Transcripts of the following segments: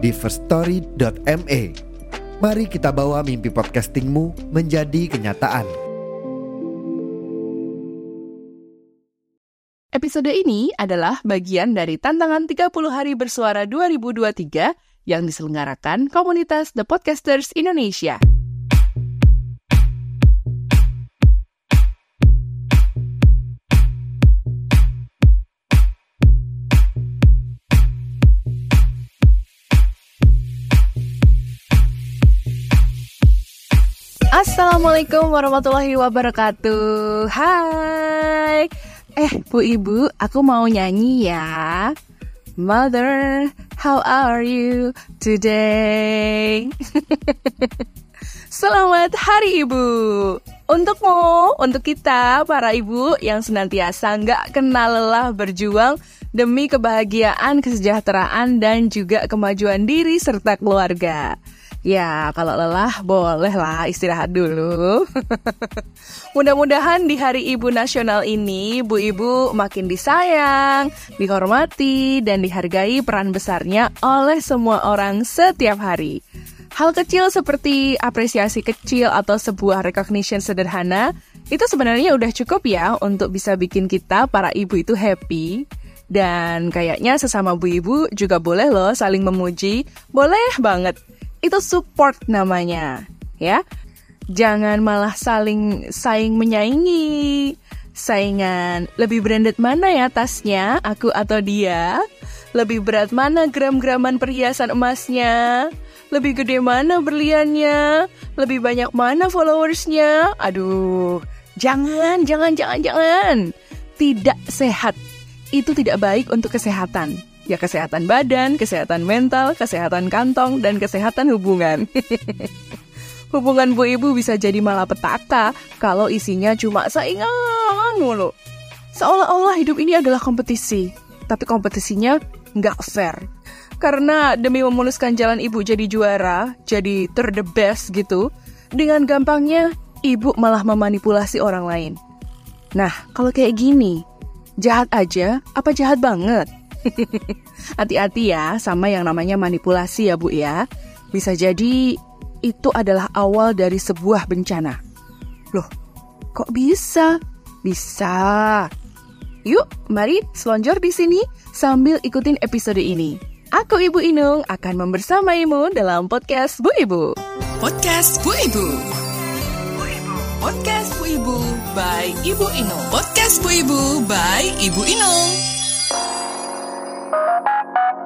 di firststory.me. Mari kita bawa mimpi podcastingmu menjadi kenyataan. Episode ini adalah bagian dari tantangan 30 hari bersuara 2023 yang diselenggarakan komunitas The Podcasters Indonesia. Assalamualaikum warahmatullahi wabarakatuh. Hai. Eh bu ibu aku mau nyanyi ya. Mother how are you today? Selamat hari ibu. Untukmu, untuk kita para ibu yang senantiasa nggak kenal lelah berjuang demi kebahagiaan, kesejahteraan, dan juga kemajuan diri serta keluarga. Ya, kalau lelah bolehlah istirahat dulu. Mudah-mudahan di Hari Ibu Nasional ini, Bu Ibu makin disayang, dihormati, dan dihargai peran besarnya oleh semua orang setiap hari. Hal kecil seperti apresiasi kecil atau sebuah recognition sederhana itu sebenarnya udah cukup ya untuk bisa bikin kita para ibu itu happy. Dan kayaknya sesama bu ibu juga boleh loh saling memuji, boleh banget itu support namanya, ya. Jangan malah saling saing menyaingi. Saingan, lebih branded mana ya tasnya, aku atau dia? Lebih berat mana gram-graman perhiasan emasnya? Lebih gede mana berliannya? Lebih banyak mana followersnya? Aduh, jangan, jangan, jangan, jangan. Tidak sehat. Itu tidak baik untuk kesehatan. Ya kesehatan badan, kesehatan mental, kesehatan kantong, dan kesehatan hubungan. Hubungan bu ibu bisa jadi malapetaka kalau isinya cuma saingan mulu. Seolah-olah hidup ini adalah kompetisi, tapi kompetisinya nggak fair. Karena demi memuluskan jalan ibu jadi juara, jadi ter the best gitu, dengan gampangnya ibu malah memanipulasi orang lain. Nah, kalau kayak gini, jahat aja apa jahat banget? Hati-hati ya sama yang namanya manipulasi ya Bu ya. Bisa jadi itu adalah awal dari sebuah bencana. Loh, kok bisa? Bisa. Yuk, mari selonjor di sini sambil ikutin episode ini. Aku Ibu Inung akan membersamaimu dalam podcast Bu Ibu. Podcast Bu Ibu. Podcast Bu Ibu by Ibu Inung. Podcast Bu Ibu by Ibu Inung. Bu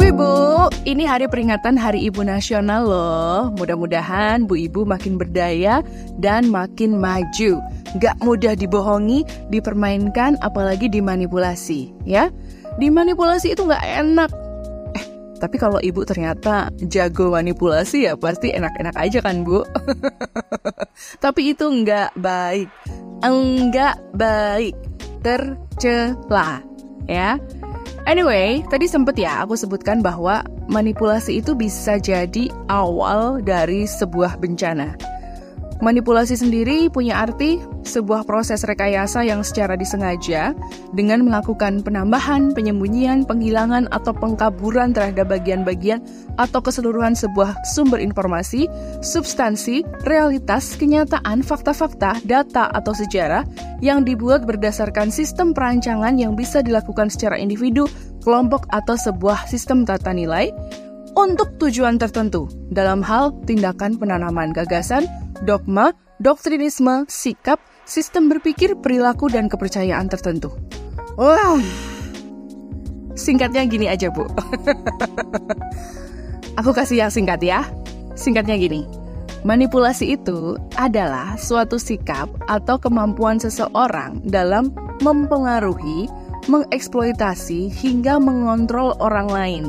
Ibu, ini hari peringatan Hari Ibu Nasional loh. Mudah-mudahan Bu Ibu makin berdaya dan makin maju. Gak mudah dibohongi, dipermainkan, apalagi dimanipulasi, ya. Dimanipulasi itu gak enak. Tapi kalau Ibu ternyata jago manipulasi ya pasti enak-enak aja kan Bu. tapi itu nggak baik. Enggak baik. Tercela, ya. Anyway, tadi sempet ya aku sebutkan bahwa manipulasi itu bisa jadi awal dari sebuah bencana. Manipulasi sendiri punya arti sebuah proses rekayasa yang secara disengaja dengan melakukan penambahan, penyembunyian, penghilangan, atau pengkaburan terhadap bagian-bagian atau keseluruhan sebuah sumber informasi, substansi, realitas, kenyataan, fakta-fakta, data, atau sejarah yang dibuat berdasarkan sistem perancangan yang bisa dilakukan secara individu, kelompok, atau sebuah sistem tata nilai. Untuk tujuan tertentu dalam hal tindakan penanaman gagasan, dogma, doktrinisme, sikap, sistem berpikir, perilaku, dan kepercayaan tertentu. Wah, singkatnya gini aja, Bu. Aku kasih yang singkat ya. Singkatnya gini. Manipulasi itu adalah suatu sikap atau kemampuan seseorang dalam mempengaruhi, mengeksploitasi, hingga mengontrol orang lain.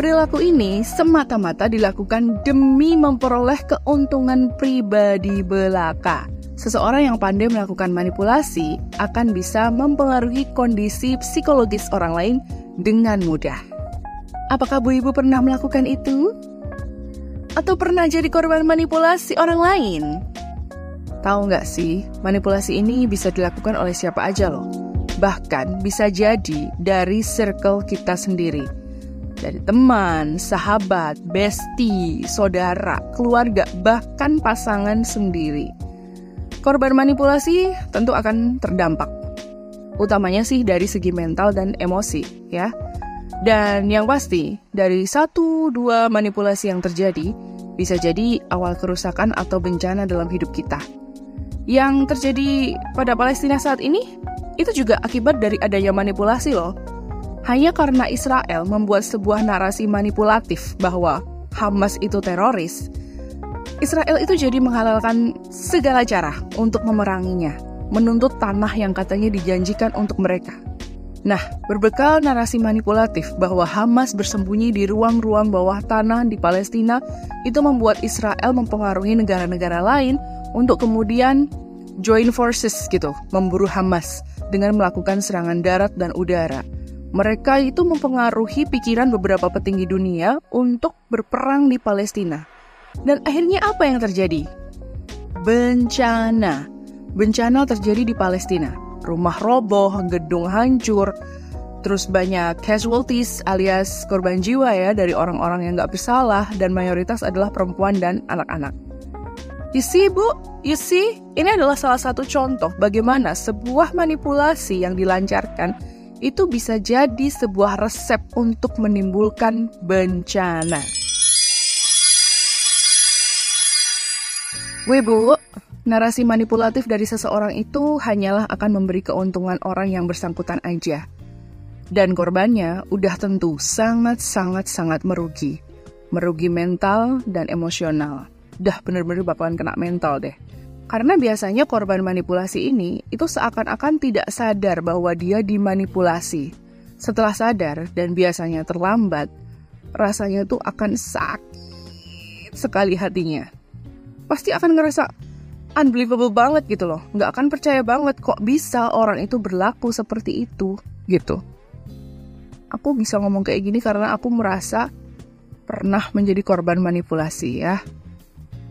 Perilaku ini semata-mata dilakukan demi memperoleh keuntungan pribadi belaka. Seseorang yang pandai melakukan manipulasi akan bisa mempengaruhi kondisi psikologis orang lain dengan mudah. Apakah Bu Ibu pernah melakukan itu? Atau pernah jadi korban manipulasi orang lain? Tahu nggak sih, manipulasi ini bisa dilakukan oleh siapa aja loh. Bahkan bisa jadi dari circle kita sendiri. Dari teman, sahabat, bestie, saudara, keluarga, bahkan pasangan sendiri. Korban manipulasi tentu akan terdampak. Utamanya sih dari segi mental dan emosi, ya. Dan yang pasti, dari satu dua manipulasi yang terjadi, bisa jadi awal kerusakan atau bencana dalam hidup kita. Yang terjadi pada Palestina saat ini, itu juga akibat dari adanya manipulasi loh. Hanya karena Israel membuat sebuah narasi manipulatif bahwa Hamas itu teroris, Israel itu jadi menghalalkan segala cara untuk memeranginya, menuntut tanah yang katanya dijanjikan untuk mereka. Nah, berbekal narasi manipulatif bahwa Hamas bersembunyi di ruang-ruang bawah tanah di Palestina, itu membuat Israel mempengaruhi negara-negara lain untuk kemudian join forces gitu, memburu Hamas dengan melakukan serangan darat dan udara. Mereka itu mempengaruhi pikiran beberapa petinggi dunia untuk berperang di Palestina. Dan akhirnya apa yang terjadi? Bencana. Bencana terjadi di Palestina rumah roboh, gedung hancur, terus banyak casualties alias korban jiwa ya dari orang-orang yang nggak bersalah dan mayoritas adalah perempuan dan anak-anak. You see, Bu? You see? Ini adalah salah satu contoh bagaimana sebuah manipulasi yang dilancarkan itu bisa jadi sebuah resep untuk menimbulkan bencana. Weh, Bu, Narasi manipulatif dari seseorang itu hanyalah akan memberi keuntungan orang yang bersangkutan aja. Dan korbannya udah tentu sangat-sangat-sangat merugi. Merugi mental dan emosional. Dah bener-bener bakalan kena mental deh. Karena biasanya korban manipulasi ini itu seakan-akan tidak sadar bahwa dia dimanipulasi. Setelah sadar dan biasanya terlambat, rasanya tuh akan sakit sekali hatinya. Pasti akan ngerasa, unbelievable banget gitu loh nggak akan percaya banget kok bisa orang itu berlaku seperti itu gitu aku bisa ngomong kayak gini karena aku merasa pernah menjadi korban manipulasi ya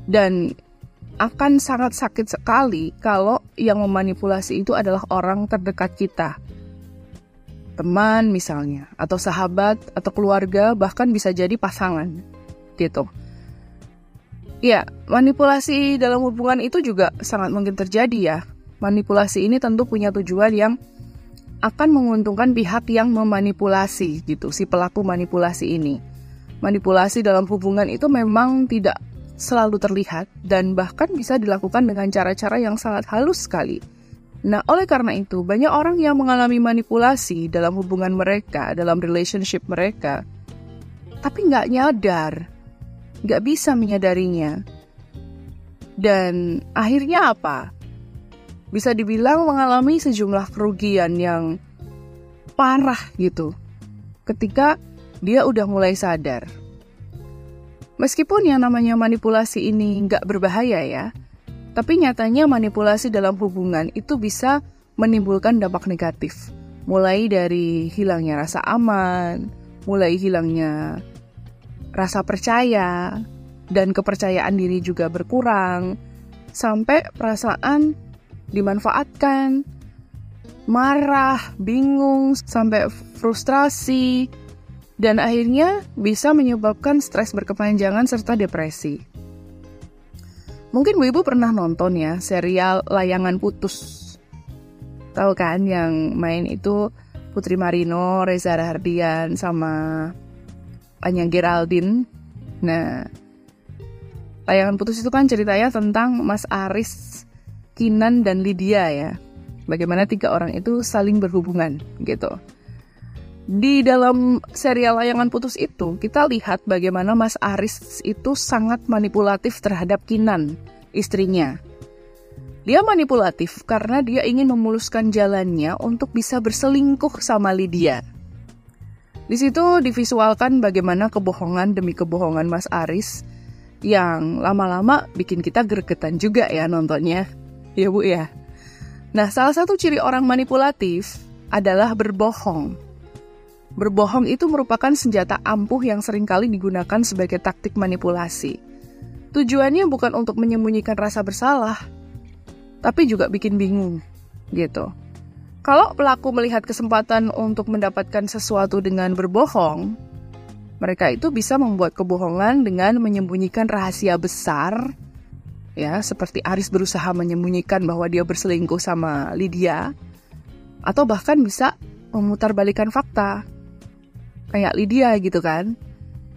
dan akan sangat sakit sekali kalau yang memanipulasi itu adalah orang terdekat kita teman misalnya atau sahabat atau keluarga bahkan bisa jadi pasangan gitu Ya, manipulasi dalam hubungan itu juga sangat mungkin terjadi ya. Manipulasi ini tentu punya tujuan yang akan menguntungkan pihak yang memanipulasi gitu, si pelaku manipulasi ini. Manipulasi dalam hubungan itu memang tidak selalu terlihat dan bahkan bisa dilakukan dengan cara-cara yang sangat halus sekali. Nah, oleh karena itu, banyak orang yang mengalami manipulasi dalam hubungan mereka, dalam relationship mereka, tapi nggak nyadar gak bisa menyadarinya. Dan akhirnya apa? Bisa dibilang mengalami sejumlah kerugian yang parah gitu. Ketika dia udah mulai sadar. Meskipun yang namanya manipulasi ini nggak berbahaya ya, tapi nyatanya manipulasi dalam hubungan itu bisa menimbulkan dampak negatif. Mulai dari hilangnya rasa aman, mulai hilangnya rasa percaya dan kepercayaan diri juga berkurang, sampai perasaan dimanfaatkan, marah, bingung, sampai frustrasi, dan akhirnya bisa menyebabkan stres berkepanjangan serta depresi. Mungkin Bu Ibu pernah nonton ya serial Layangan Putus. Tahu kan yang main itu Putri Marino, Reza Rahardian, sama Anya Geraldine. Nah, tayangan putus itu kan ceritanya tentang Mas Aris, Kinan, dan Lydia ya. Bagaimana tiga orang itu saling berhubungan gitu. Di dalam serial layangan putus itu, kita lihat bagaimana Mas Aris itu sangat manipulatif terhadap Kinan, istrinya. Dia manipulatif karena dia ingin memuluskan jalannya untuk bisa berselingkuh sama Lydia. Di situ divisualkan bagaimana kebohongan demi kebohongan Mas Aris yang lama-lama bikin kita gregetan juga ya nontonnya. Ya Bu ya. Nah, salah satu ciri orang manipulatif adalah berbohong. Berbohong itu merupakan senjata ampuh yang sering kali digunakan sebagai taktik manipulasi. Tujuannya bukan untuk menyembunyikan rasa bersalah, tapi juga bikin bingung, gitu. Kalau pelaku melihat kesempatan untuk mendapatkan sesuatu dengan berbohong, mereka itu bisa membuat kebohongan dengan menyembunyikan rahasia besar, ya, seperti Aris berusaha menyembunyikan bahwa dia berselingkuh sama Lydia, atau bahkan bisa memutarbalikkan fakta kayak Lydia gitu kan.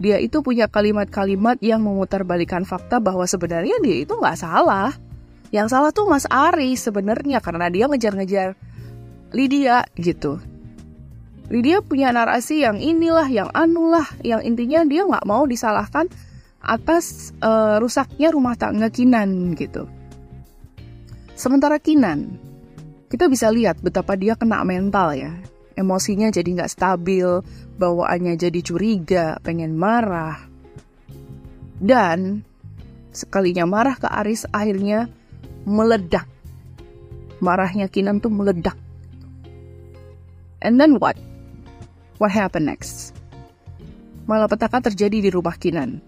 Dia itu punya kalimat-kalimat yang memutarbalikan fakta bahwa sebenarnya dia itu nggak salah. Yang salah tuh Mas Ari sebenarnya karena dia ngejar-ngejar Lydia gitu. Lydia punya narasi yang inilah, yang anulah, yang intinya dia nggak mau disalahkan atas uh, rusaknya rumah tangga Kinan gitu. Sementara Kinan, kita bisa lihat betapa dia kena mental ya emosinya jadi nggak stabil, bawaannya jadi curiga, pengen marah. Dan sekalinya marah ke Aris akhirnya meledak. Marahnya Kinan tuh meledak. And then what? What happened next? Malapetaka terjadi di rumah Kinan.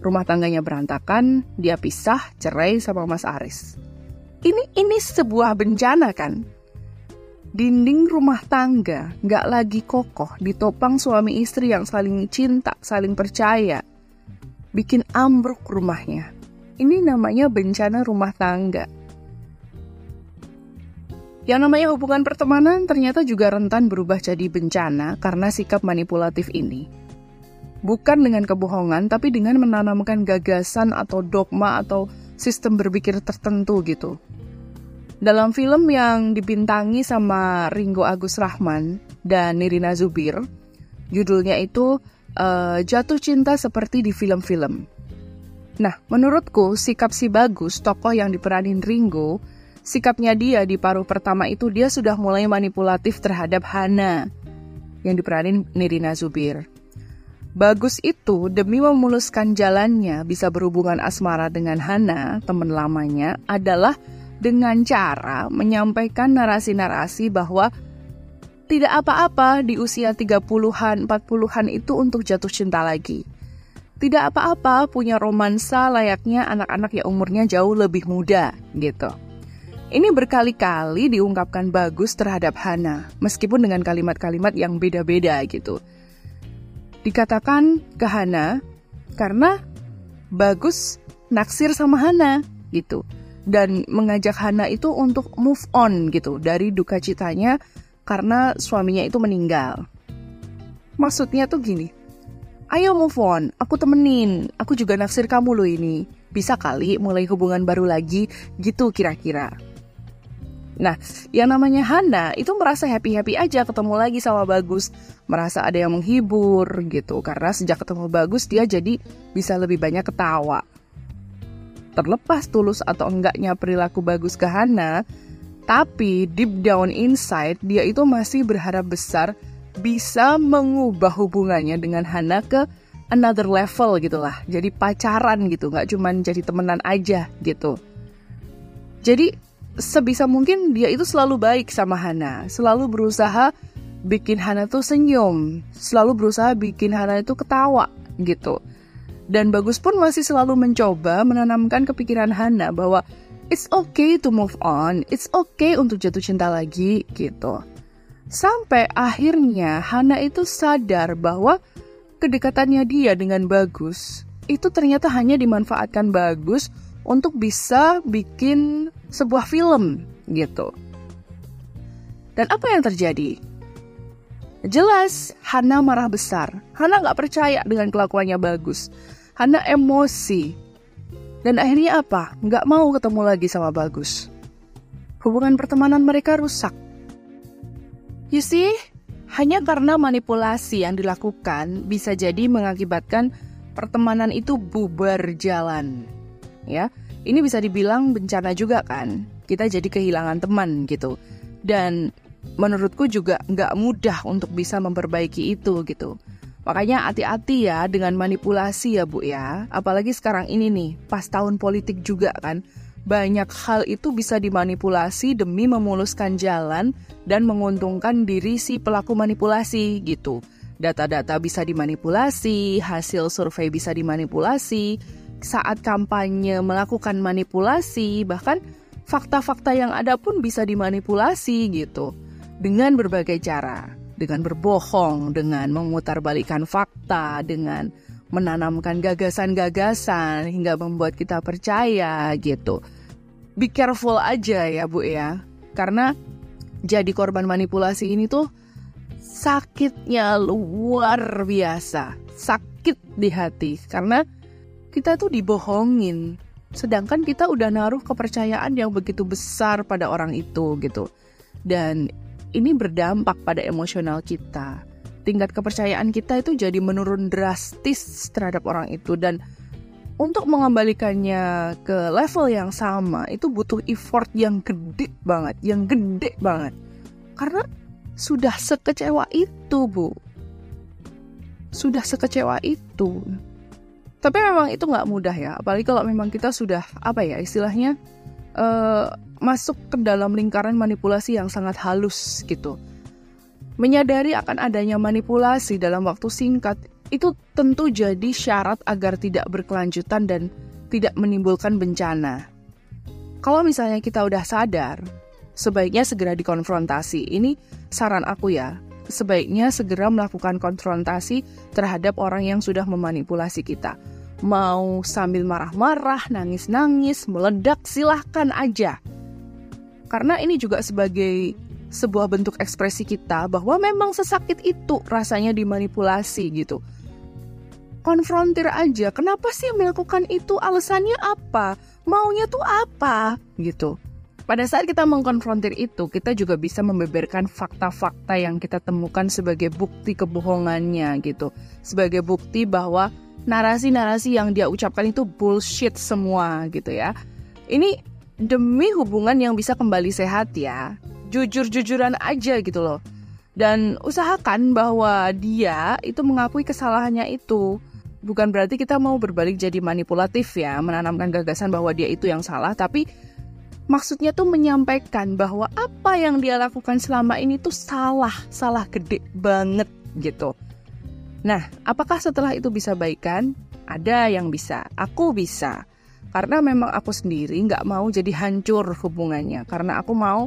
Rumah tangganya berantakan, dia pisah, cerai sama Mas Aris. Ini ini sebuah bencana kan? Dinding rumah tangga nggak lagi kokoh ditopang suami istri yang saling cinta, saling percaya. Bikin ambruk rumahnya. Ini namanya bencana rumah tangga. Yang namanya hubungan pertemanan ternyata juga rentan berubah jadi bencana karena sikap manipulatif ini. Bukan dengan kebohongan, tapi dengan menanamkan gagasan atau dogma atau sistem berpikir tertentu gitu dalam film yang dibintangi sama Ringo Agus Rahman dan Nirina Zubir, judulnya itu uh, Jatuh Cinta Seperti di Film-Film. Nah, menurutku sikap si Bagus, tokoh yang diperanin Ringo, sikapnya dia di paruh pertama itu dia sudah mulai manipulatif terhadap Hana yang diperanin Nirina Zubir. Bagus itu demi memuluskan jalannya bisa berhubungan asmara dengan Hana, teman lamanya, adalah dengan cara menyampaikan narasi-narasi bahwa tidak apa-apa di usia 30-an, 40-an itu untuk jatuh cinta lagi. Tidak apa-apa punya romansa layaknya anak-anak yang umurnya jauh lebih muda, gitu. Ini berkali-kali diungkapkan bagus terhadap Hana, meskipun dengan kalimat-kalimat yang beda-beda gitu. Dikatakan ke Hana karena bagus naksir sama Hana gitu dan mengajak Hana itu untuk move on gitu dari duka citanya karena suaminya itu meninggal. Maksudnya tuh gini, ayo move on, aku temenin, aku juga naksir kamu loh ini. Bisa kali mulai hubungan baru lagi gitu kira-kira. Nah, yang namanya Hana itu merasa happy-happy aja ketemu lagi sama Bagus. Merasa ada yang menghibur gitu. Karena sejak ketemu Bagus dia jadi bisa lebih banyak ketawa terlepas tulus atau enggaknya perilaku bagus ke Hana, tapi deep down inside dia itu masih berharap besar bisa mengubah hubungannya dengan Hana ke another level gitulah. Jadi pacaran gitu, nggak cuman jadi temenan aja gitu. Jadi sebisa mungkin dia itu selalu baik sama Hana, selalu berusaha bikin Hana tuh senyum, selalu berusaha bikin Hana itu ketawa gitu. Dan Bagus pun masih selalu mencoba menanamkan kepikiran Hana bahwa it's okay to move on, it's okay untuk jatuh cinta lagi gitu. Sampai akhirnya Hana itu sadar bahwa kedekatannya dia dengan Bagus itu ternyata hanya dimanfaatkan Bagus untuk bisa bikin sebuah film gitu. Dan apa yang terjadi? Jelas, Hana marah besar. Hana nggak percaya dengan kelakuannya bagus. Hana emosi. Dan akhirnya apa? Nggak mau ketemu lagi sama Bagus. Hubungan pertemanan mereka rusak. You see, Hanya karena manipulasi yang dilakukan bisa jadi mengakibatkan pertemanan itu bubar jalan. Ya, ini bisa dibilang bencana juga kan. Kita jadi kehilangan teman gitu. Dan menurutku juga nggak mudah untuk bisa memperbaiki itu gitu. Makanya hati-hati ya dengan manipulasi ya Bu ya. Apalagi sekarang ini nih, pas tahun politik juga kan banyak hal itu bisa dimanipulasi demi memuluskan jalan dan menguntungkan diri si pelaku manipulasi gitu. Data-data bisa dimanipulasi, hasil survei bisa dimanipulasi, saat kampanye melakukan manipulasi, bahkan fakta-fakta yang ada pun bisa dimanipulasi gitu. Dengan berbagai cara, dengan berbohong, dengan memutarbalikkan fakta, dengan menanamkan gagasan-gagasan hingga membuat kita percaya gitu. Be careful aja ya Bu ya. Karena jadi korban manipulasi ini tuh sakitnya luar biasa. Sakit di hati karena kita tuh dibohongin. Sedangkan kita udah naruh kepercayaan yang begitu besar pada orang itu gitu. Dan ini berdampak pada emosional kita tingkat kepercayaan kita itu jadi menurun drastis terhadap orang itu dan untuk mengembalikannya ke level yang sama itu butuh effort yang gede banget, yang gede banget. Karena sudah sekecewa itu, Bu. Sudah sekecewa itu. Tapi memang itu nggak mudah ya, apalagi kalau memang kita sudah apa ya istilahnya uh, masuk ke dalam lingkaran manipulasi yang sangat halus gitu Menyadari akan adanya manipulasi dalam waktu singkat itu tentu jadi syarat agar tidak berkelanjutan dan tidak menimbulkan bencana. Kalau misalnya kita udah sadar, sebaiknya segera dikonfrontasi. Ini saran aku ya. Sebaiknya segera melakukan konfrontasi terhadap orang yang sudah memanipulasi kita. Mau sambil marah-marah, nangis-nangis, meledak, silahkan aja. Karena ini juga sebagai sebuah bentuk ekspresi kita bahwa memang sesakit itu rasanya dimanipulasi gitu. Konfrontir aja, kenapa sih melakukan itu? Alasannya apa? Maunya tuh apa? Gitu. Pada saat kita mengkonfrontir itu, kita juga bisa membeberkan fakta-fakta yang kita temukan sebagai bukti kebohongannya gitu. Sebagai bukti bahwa narasi-narasi yang dia ucapkan itu bullshit semua gitu ya. Ini demi hubungan yang bisa kembali sehat ya jujur-jujuran aja gitu loh. Dan usahakan bahwa dia itu mengakui kesalahannya itu. Bukan berarti kita mau berbalik jadi manipulatif ya, menanamkan gagasan bahwa dia itu yang salah, tapi maksudnya tuh menyampaikan bahwa apa yang dia lakukan selama ini tuh salah, salah gede banget gitu. Nah, apakah setelah itu bisa baikan? Ada yang bisa, aku bisa. Karena memang aku sendiri nggak mau jadi hancur hubungannya, karena aku mau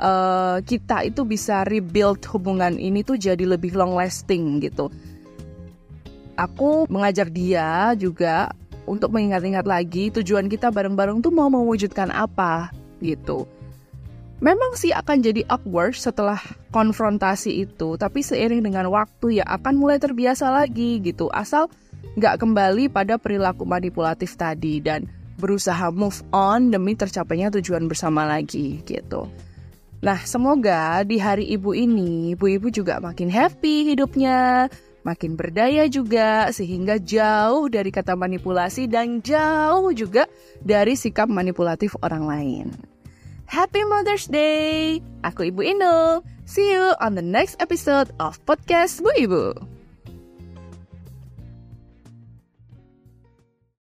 uh, kita itu bisa rebuild hubungan ini tuh jadi lebih long lasting gitu. Aku mengajar dia juga untuk mengingat-ingat lagi tujuan kita bareng-bareng tuh mau mewujudkan apa gitu. Memang sih akan jadi awkward setelah konfrontasi itu, tapi seiring dengan waktu ya akan mulai terbiasa lagi gitu. Asal nggak kembali pada perilaku manipulatif tadi dan berusaha move on demi tercapainya tujuan bersama lagi gitu. Nah, semoga di hari ibu ini, ibu-ibu juga makin happy hidupnya, makin berdaya juga, sehingga jauh dari kata manipulasi dan jauh juga dari sikap manipulatif orang lain. Happy Mother's Day! Aku Ibu Inul. See you on the next episode of Podcast Bu Ibu.